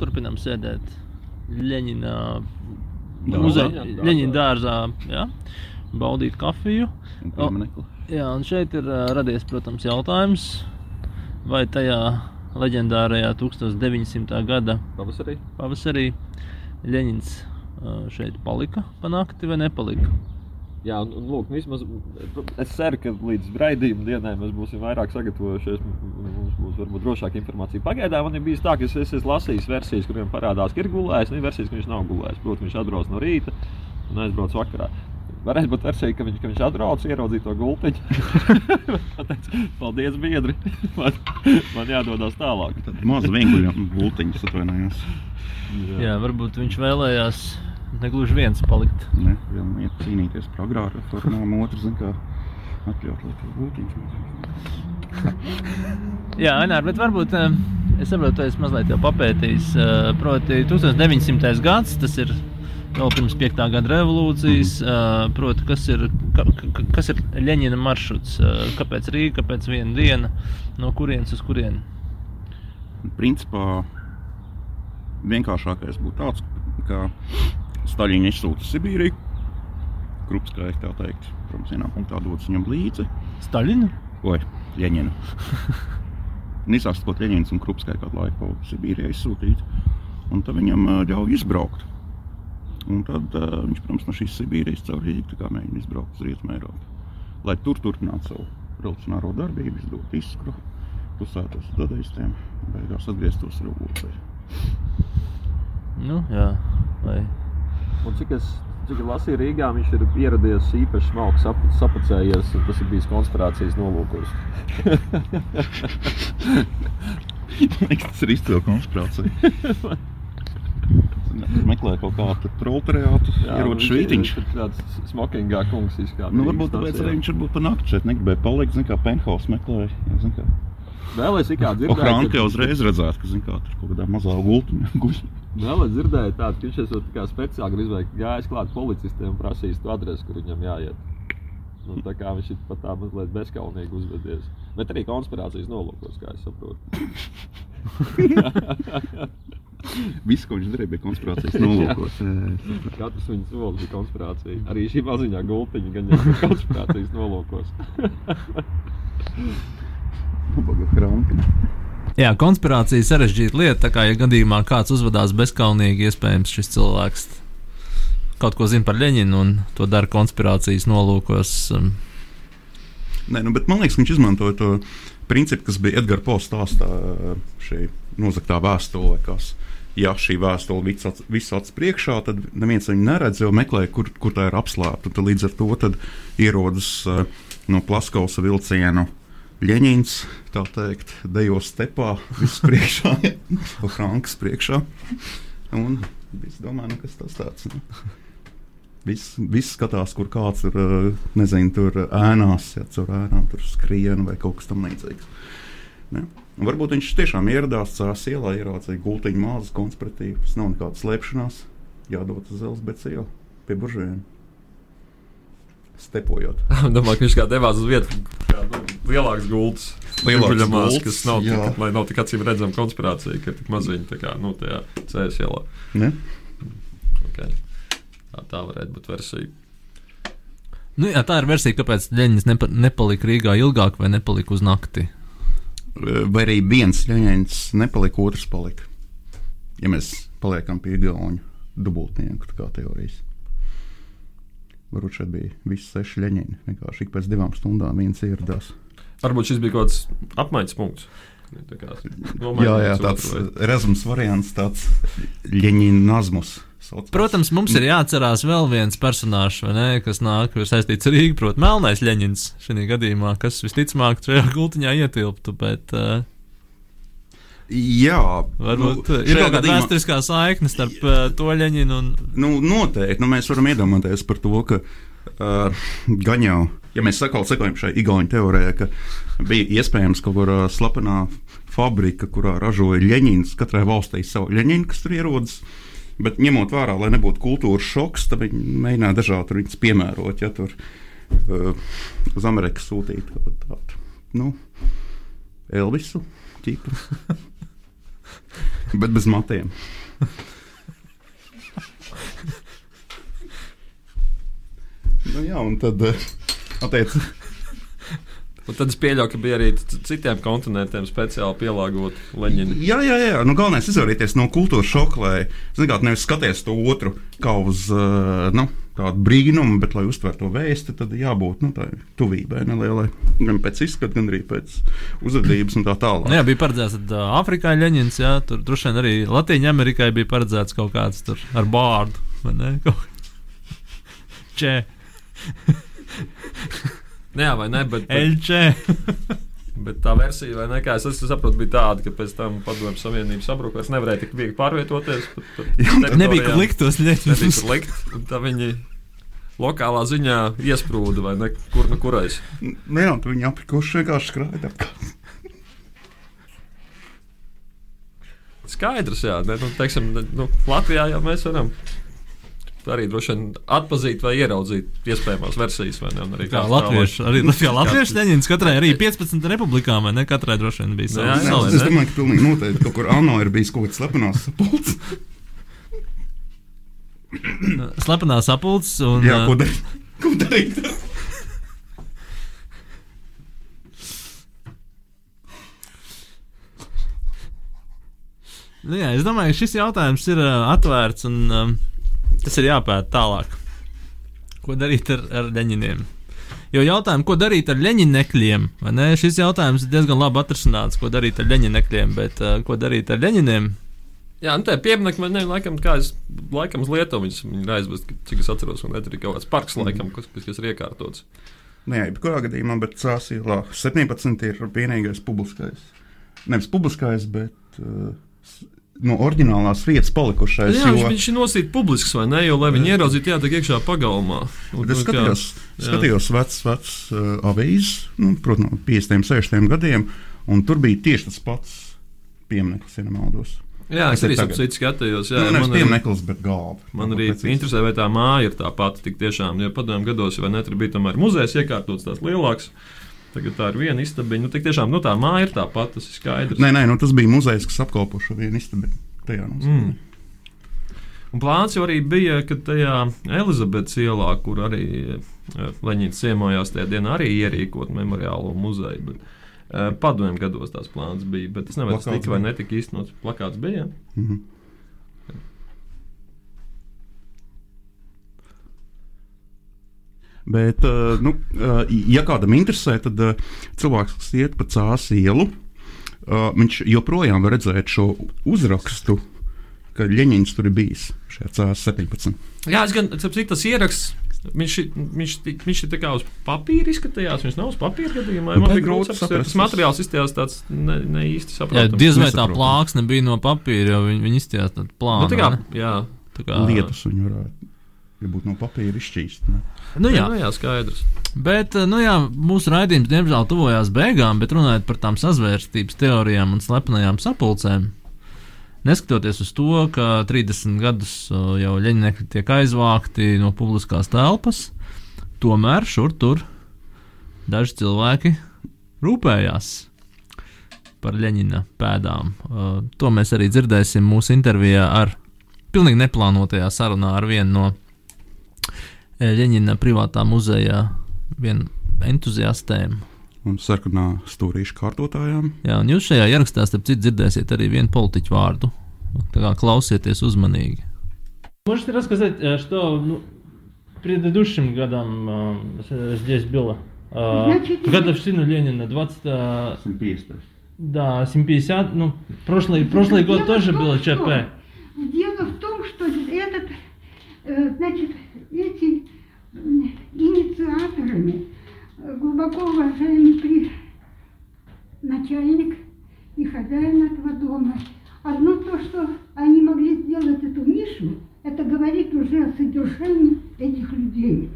Turpinām sēdēt Leņķina muzeja, Leņķina dārzā, jā, baudīt kafiju. Un pieminekli. Jā, un šeit ir uh, radies, protams, jautājums, vai tajā leģendārajā 1900. gada Pavasarī. pavasarī Leņķins uh, šeit palika pa nakti vai nepalika. Jā, un, un lūk, vismaz es ceru, ka līdz raidījuma dienai mēs būsim vairāk sagatavojušies. Mums būs varbūt drošāka informācija. Pagaidām man ir bijis tā, ka es, es esmu lasījis versijas, kuriem parādās, ka ir gulējis, un ir versijas, ka viņš nav gulējis. Protams, viņš atbrauc no rīta un aizbrauc vakarā. Varētu būt versija, ka viņš, ka viņš atbrauc, ieraudzīja to gultiņu. Pateic, Paldies, biedri! Man, man jādodas tālāk. Tad maz vienkārši gultiņas atvainojos. Jā, varbūt viņš vēlējās negluži viens palikt. Ne, viena iet cīnīties par agrāru reformām, otrs, zin kā, atļaut, lai gultiņas mazliet. Jā, Ainēr, bet varbūt es saprotu, es mazliet jau papētījis. eh, Proti, 1900. gads, tas ir vēl pirms 5. gada revolūcijas. eh, Proti, kas ir, ka, ka- kas ir Leņķina maršruts? eh, Kāpēc Rīga, kāpēc viena diena, no kurienes uz kurieni? Principā vienkāršākais būtu tāds, ka Staļina izsūta Sibīriju. Krupskais, tā teikt, protams, vienā punktā dodas viņam līdzi. Staļina? Oi, Ļeņinu. Nisās, ko Ļeņins un Krupskai kādu laiku pa Sibīrijai izsūtīt. Un tad viņam ļauj izbraukt. Un tad uh, viņš, protams, no šīs Sibīrijas caur Rīgu tā kā mēģina izbraukt uz Rietumu Eiropu. Lai tur turpinātu savu revolucionāro darbību, izdot izskru, pusētos dadaistiem, beigās atgrieztos revolūcijā. Nu, jā, vai Un cik es cik es lasīju Rīgā, viņš ir ieradies īpaši smalki sap, sapacējies, tas ir bijis konspirācijas nolūkos. Man liekas, tas ir izcila konspirācija. Meklē kaut kādu proletariātu, ierodas švītiņš. Viņš ir tāds smokingā kungs. Nu, varbūt tāpēc arī viņš varbūt pa nakti šeit negribēja palikt, zin kā penthouse meklēja. Jā, zin kā. Vēl es kā dzirdēju, Ohrānka jau uzreiz redzētu, ka, zin kā, tur kaut kādā mazā gultiņā guļ. Es dzirdēju tādu, ka viņš esot tā kā speciāli gribēja gājis klāt policistiem un prasījis to adresi, kur viņam jāiet. Nu, tā kā viņš ir pat tā mazliet bezskaunīgi uzvedies. Bet arī konspirācijas nolūkos, kā es saprotu. Viss, ko viņš darīja, bija konspirācijas nolūkos. Katrs viņa solis bija konspirācija. Arī šī maziņā gultiņa gan jau bija konspirācijas nolūkos. Nabaga Ohrānka. Jā, konspirācija ir sarežģīta lieta. Tā kā, ja gadījumā kāds uzvedās bezskaunīgi, iespējams, šis cilvēks kaut ko zina par Leņķinu un to dara konspirācijas nolūkos. um, Nē, nu, bet man liekas, viņš izmantoja to principu, kas bija Edgars Pols stāstā šī nozaktā vēstule. Kas, ja šī vēstule viss ac- viss acis priekšā, tad neviens viņu neredz, jo meklē, kur, kur tā ir apslēpta. Tad Līdz ar to ierodas uh, no Plaskausa vilcienu. Ļeņņņins, tā teikt, dejo stepā, viss priekšā, Franks priekšā. Un es domāju, nu, kas tas tāds. Nu? Viss, viss skatās, kur kāds ir, eh, nezinu, tur ēnās, ja tur ēnā tur skrien vai kaut kas tamlīdzīgs. Ne? Un Varbūt viņš tiešām ieradās cēlā ielā, ieraudzīja gultiņu māzes konspiratīvu. Tas nav nekāda slēpšanās. Jādod uz Zelzbetes ielu pie buržiem. Stepojot. Domāju, ka viņš kā devās uz vietu, kā nu, lielāks gults. Lielāks Guļamās, gults, kas nav, jā. tik, lai nav tik acīm redzama konspirācija, ka ir tik maziņa tā kā nu, tajā cēlā ielā. Ne? Okay. Tā, tā varētu būt versija. Nu, jā, tā ir versija, kāpēc Leņķis nepa, nepalika Rīgā ilgāk vai nepalika uz nakti. Vai arī viens ļaņķis nepalika, otrs palika. Ja mēs paliekam pie Igaunijas dubultnieku tā kā teorijas. Varbūt šeit bija visi seši ļaņķi. Vienkārši ik pēc divām stundām viens ieradās. Varbūt šis bija kaut kāds apmaiņas punkts. Tā kā Jā, jā, tāds rezums variants, tāds ļaņķinazmus. Protams, mums ir jāatcerās vēl viens personāžs, vai ne, kas nāk, ir saistīts ar Rīgu, proti, Melnais Leņķins šajā gadījumā, kas visticamāk šajā gultiņā ietilptu. Bet, uh, Jā, Varbūt nu, ir kaut kāda vēsturiskā saikne starp uh, to Leņķinu un Nu, noteikti. Nu, mēs varam iedomāties par to, ka uh, gan jau, ja mēs sakām, sekojam šai igauņu teorijai, ka bija iespējams kaut kādā slepenā fabrika, kurā ražoja ļeņķins, katrai valstī savu ļeņķinu, kas tur ierodas. Bet ņemot vērā, lai nebūtu kultūras šoks, tad viņi mēģināja dažādi viņus piemērot. Ja tur uh, uz Ameriku sūtīt kaut kādu tādu nu, Elvisu tipu. Bet bez matiem. nu, jā, un tad, eh, attiec, Un tad es pieļauju, ka bija arī citiem kontinentiem speciāli pielāgota leņķina. Jā, jā, jā. Nu, galvenais ir izvairīties no kultūras šoka, lai zinātu, nevis skaties to otru kā uz uh, nu, tādu brīnumu, bet lai uztvertu to vēstu, tad jābūt nu, tādai tuvībai nelielai. Gan pēc izskata, gan arī pēc uzvedības un tā tālāk. Nu, jā, bija paredzēts tad, Āfrikā Leņķins, jā, tur droši vien arī Latvijā Amerikai bija paredzēts kaut kāds tur ar bārdu. vai ne? Kaut- Čē, Nu Jā, vai ne? Bet, bet, Elčē. bet tā versija, vai ne, kā es, es saprotu, bija tāda, ka pēc tam padomju savienības sabruka. Es nevarēju tik viegli pārvietoties. Pat, pat Nebija teritorijā. kur likt tos Nebija kur likt. un Tā viņi lokālā ziņā iesprūda vai ne, kur nu kurais. Nu, jā, tu viņi aprikoši vienkārši skraida apkārt. Skaidrs, jā. Ne, nu, teiksim, nu, Latvijā jau mēs varam arī droši vien atzīt vai ieraudzīt iespējamās versijas. Vai ne, un arī Kā latvieši, arī kā latvieši Leņķins katrai arī 15 republikām, vai ne? Katrai droši vien bija Nu, savs. Es domāju, ka pilnīgi noteikti kaut kur ANO ir bijis kaut kāds slepenās sapulcs. Slepenā sapulcs un Jā, ko darīt? Ko darīt? Nu, jā, es domāju, ka šis jautājums ir uh, atvērts un um, tas ir jāpēta tālāk. Ko darīt ar, ar leņķiniem? Jo jautājumu, ko darīt ar leņķinekļiem, vai ne? Šis jautājums ir diezgan labi atrisināts, ko darīt ar leņķinekļiem, bet uh, ko darīt ar leņķiniem? Jā, nu tā ir pieminekļa, man ne, laikam, kā es, laikam, uz Lietuvu viņas ir aizvest, cik es atceros, un tur ir kaut kāds parks, laikam, kas, kas, kas ir iekārtots. Nē, jebkurā gadījumā, bet Cāsīlā 17 ir vienīgais publiskais. Nevis publiskais, bet uh, no oriģinālās vietas palikušais. Jā, jo- viņš ir nosīt publisks, vai ne, jo, lai viņi ieraudzītu, jātiek iekšā pagalmā. Un, es nu, skatījos, jā. skatījos vecas, vecas uh, avīzes, nu, protams, no 50, 60 gadiem, un tur bija tieši tas pats piemineklis, ja nemaldos. Jā, es arī saprotu, skatījos. Jā, nu, man arī- piemineklis, bet galva. Man arī Precīzi. interesē, vai tā māja ir tā pati. Tik tiešām, jo padomju gados vai ne, tur bija tomēr muzejs iekārtots tās lielāks. Tagad tā ir viena istabiņa. Nu, tik tiešām, nu, tā māja ir tā pati, tas ir skaidrs. Nē, nē, nu, tas bija muzejs, kas apkalpo šo vienu istabu. Tajā nozīmē. Mm. Un plāns jau arī bija, ka tajā Elizabetes ielā, kur arī eh, Leņķins ciemojās tajā dienā, arī ierīkot memoriālo muzeju. Bet, padomju gados tās plāns bija, bet es nevaru tika vai netika īstenots. Plakāts bija. Mhm. Bet, uh, nu, uh, ja kādam interesē, tad cilvēks, kas iet pa cāsu ielu, viņš joprojām var redzēt šo uzrakstu, ka Ļeņņņins tur ir bijis šajā cāsu 17. Jā, es gan saprotu, tas ieraksts. Viņš, viņš, viņš ir tā kā uz papīra izskatījās. Viņš nav uz papīra gadījumā. Nu, Man bija grūti saprast. Tas materiāls izskatījās tāds ne, ne īsti Jā, saprotams. diez vai tā plāksne bija no papīra, jo viņi, viņi izstījās tādu plānu. nu, tā kā, ne? jā, Tā kā, Lietus viņi varētu, ja būtu no papīra izšķīst. Ne? Nu, jā, jā. Nu, jā, skaidrs. Bet, nu jā, mūsu raidījums diemžēl tuvojās beigām, bet runājot par tām sazvērstības teorijām un slepenajām sapulcēm, neskatoties uz to, ka 30 gadus jau leņķinekļi tiek aizvākti no publiskās telpas, tomēr šur tur daži cilvēki rūpējās par Leņķina pēdām. To mēs arī dzirdēsim mūsu intervijā ar pilnīgi neplānotajā sarunā ar vienu no Leņķina privātā muzeja entuziastēm Un sarkanā stūrīša kārtotājām. Jā, un jūs šajā ierakstā, starp citu, dzirdēsiet arī vienu politiķu vārdu. Tā kā klausieties uzmanīgi. Можете рассказать, э, что ну, предыдущим годам э, здесь было? Э, Значит, годовщину Ленина, 20, э, 150. да, 750, ну, прошлый, прошлый год Дело тоже в том, было что- ЧП. Дело в том, что этот, э, значит, эти м, инициаторами э, глубоко уважаемый при начальник и хозяин этого дома. Одно то, что они могли сделать эту нишу, это говорит уже о содержании этих людей,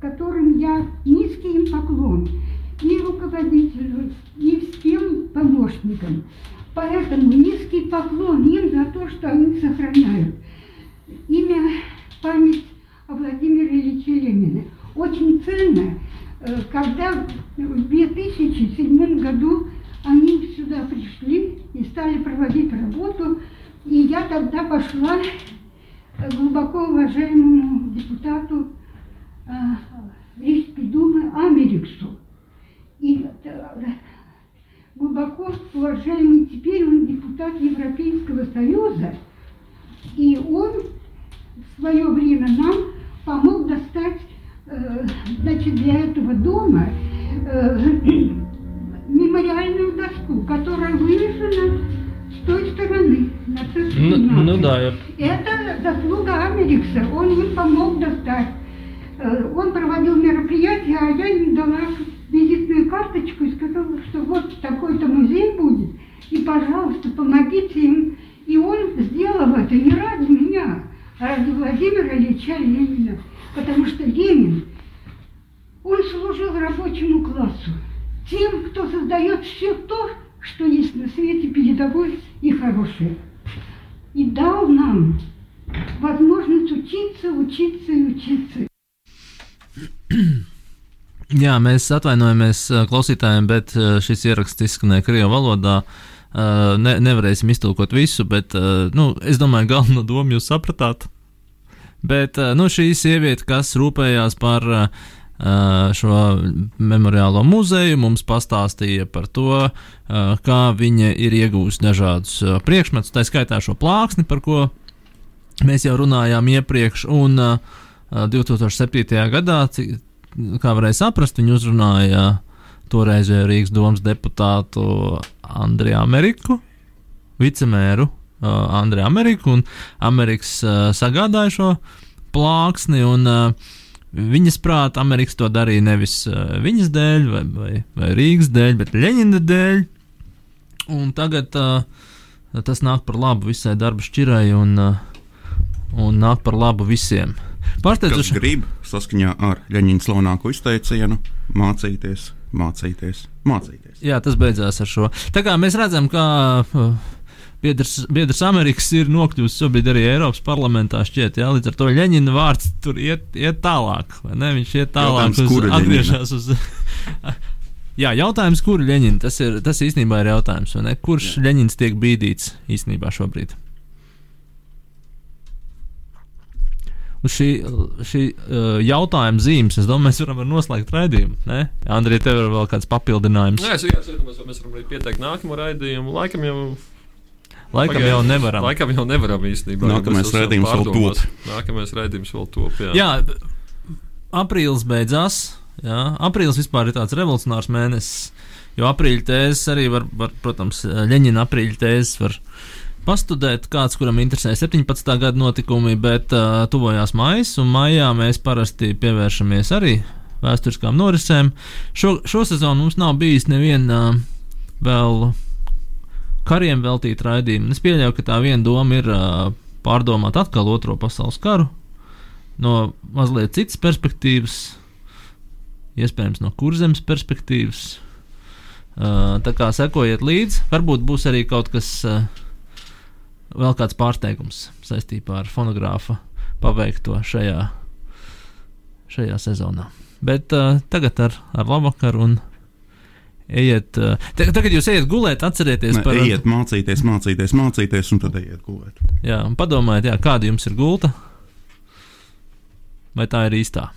которым я низкий им поклон и руководителю, и всем помощникам. Поэтому низкий поклон им за то, что они сохраняют имя, память о Владимире Ильиче Ленине. Очень ценно, когда в 2007 году они сюда пришли и стали проводить работу я тогда пошла к глубоко уважаемому депутату э, Рижской думы Америксу. И э, глубоко уважаемый теперь он депутат Европейского Союза. И он в свое время нам помог достать, э, значит, для этого дома э, мемориальную доску, которая вывешена с той стороны. нацистской Ну, ну да, я Это заслуга Америкса, он им помог достать. Э, Он проводил мероприятия, а я им дала визитную карточку и сказала, что вот такой-то музей будет, и, пожалуйста, помогите им. И он сделал это не ради меня, ради Владимира Ильича Ленина. Потому что Ленин, он служил рабочему классу, тем, кто создает все то, что есть на свете передовой и хорошее. И дал нам возможность учиться, учиться и учиться. Jā, mēs atvainojamies uh, klausītājiem, bet uh, šis ieraksts izskanēja Krievijas valodā. Uh, Ne, nevarēsim iztulkot visu, bet uh, nu, es domāju, galveno domu jūs sapratāt. Bet uh, nu, šī sieviete, kas rūpējās par šo memoriālo muzeju, mums pastāstīja par to, kā viņa ir iegūst dažādus priekšmetus, tā skaitā šo plāksni, par ko mēs jau runājām iepriekš. Un uh, uh, 2007. gadā, kā varēja saprast, viņa uzrunāja toreizējo Rīgas domas deputātu Andriju Ameriku, vicemēru uh, Andriju Ameriku, un Amerikas uh, sagādāja šo plāksni. Un, uh, Viņas prātā Amerikas to darīja nevis uh, viņas dēļ, vai, vai, vai Rīgas dēļ, bet Leņķina dēļ. Un tagad uh, tas nāk par labu visai darba šķirai un, uh, un nāk par labu visiem. Pārsteidzoši, grib saskaņā ar Leņķina slavenāko izteicienu mācīties, mācīties, mācīties. Jā, tas beidzās ar šo. Tā kā mēs redzam, ka uh, biedrs, biedrs Amerikas ir nokļuvis šobrīd arī Eiropas parlamentā, šķiet, jā, līdz ar to Leņķina vārds tur iet, iet tālāk, vai ne? Viņš iet tālāk, kura atgriežas uz. Jā, jautājums, kur Leņķina? Tas, ir, tas īstenībā ir jautājums, vai ne? Kurš Leņķins tiek bīdīts īstenībā šobrīd? Uz šī, šī uh, jautājuma zīmes, es domāju, mēs varam ar noslēgt raidījumu. Ne? Andrija, tev ir vēl kāds papildinājums. Nē, es vienkārši domāju, ka mēs varam arī pieteikt nākamo raidījumu. Laikam jau, Laikam Pagaid- jau nevaram. Laikam jau nevaram īstenībā. Nākamais raidījums vēl pārdomās. Nākamais raidījums vēl top. Jā. Jā, aprīlis beidzās. Jā, aprīlis vispār ir tāds revolucionārs mēnesis. Jo aprīļa tēzes arī var, var protams, Leņķina aprīļa tēzes var pastudēt, kāds, kuram interesē 17. gada notikumi, bet uh, tuvojās maijs, un maijā mēs parasti pievēršamies arī vēsturiskām norisēm. Šo, šo sezonu mums nav bijis neviena uh, vēl kariem veltīta raidījuma. Es pieļauju, ka tā viena doma ir uh, pārdomāt atkal Otro pasaules karu no mazliet citas perspektīvas, iespējams, no kurzemes perspektīvas. Uh, tā kā sekojiet līdzi, varbūt būs arī kaut kas, uh, vēl kāds pārsteigums saistībā ar fonogrāfa paveikto šajā, šajā sezonā. Bet uh, tagad ar, ar labvakaru un ejiet. Uh, tagad, jūs ejat gulēt, atcerieties Ne, par ejiet mācīties, mācīties, mācīties, un tad ejiet gulēt. Jā, un padomājiet, jā, kāda jums ir gulta? Vai tā ir īstā?